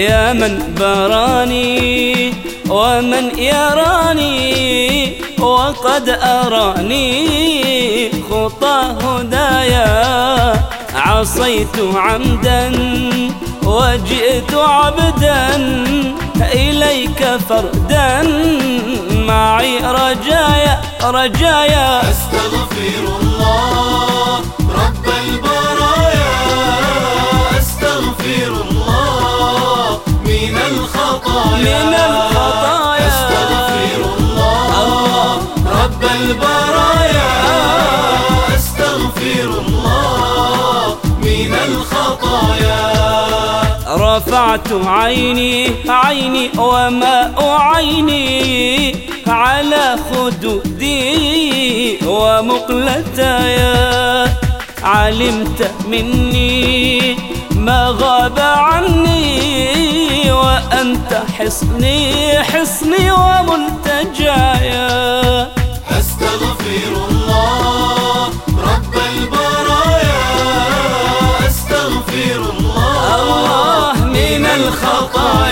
يا من براني ومن يراني وقد أراني خطى هدايا. عصيت عمدا وجئت عبدا إليك فردا. معي رجايا رجايا. أستغفر الله من الخطايا. أستغفر الله رب البرايا. أستغفر الله من الخطايا. رفعت عيني عيني وماء عيني على خدودي ومقلتايا. علمت مني ما غاب عني وأنت حصني حصني وملتجايا أستغفر الله رب البرايا. أستغفر الله الله من الخطايا.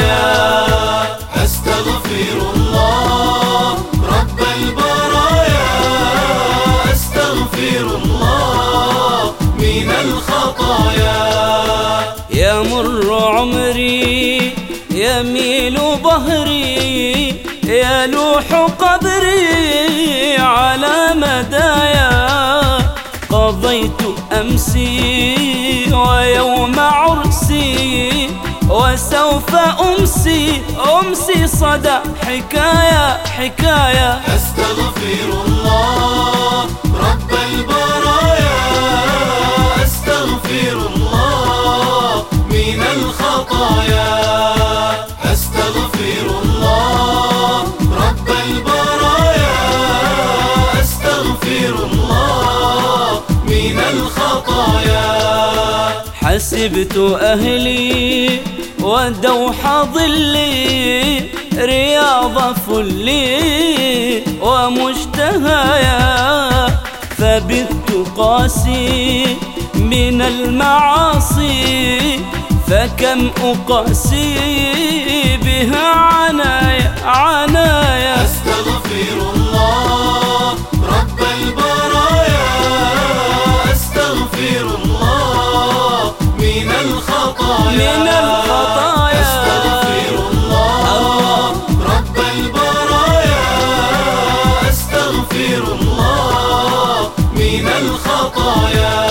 الخطايا يمر عمري يميل ظهري يلوح قبري على مدايا. قضيت أمسي ويوم عرسي وسوف أمسي أمسي صدى حكاية حكاية. أستغفر أستغفر الله من الخطايا. أستغفر الله رب البرايا. أستغفر الله من الخطايا. حسبت أهلي ودوح ظلي رياض فلي ومشتهايا فبت قاسي من المعاصي فكم أقاسي بها عنايا عنايا. أستغفر الله رب البرايا. أستغفر الله من الخطايا. من الخطايا. أستغفر الله رب البرايا. أستغفر الله من الخطايا.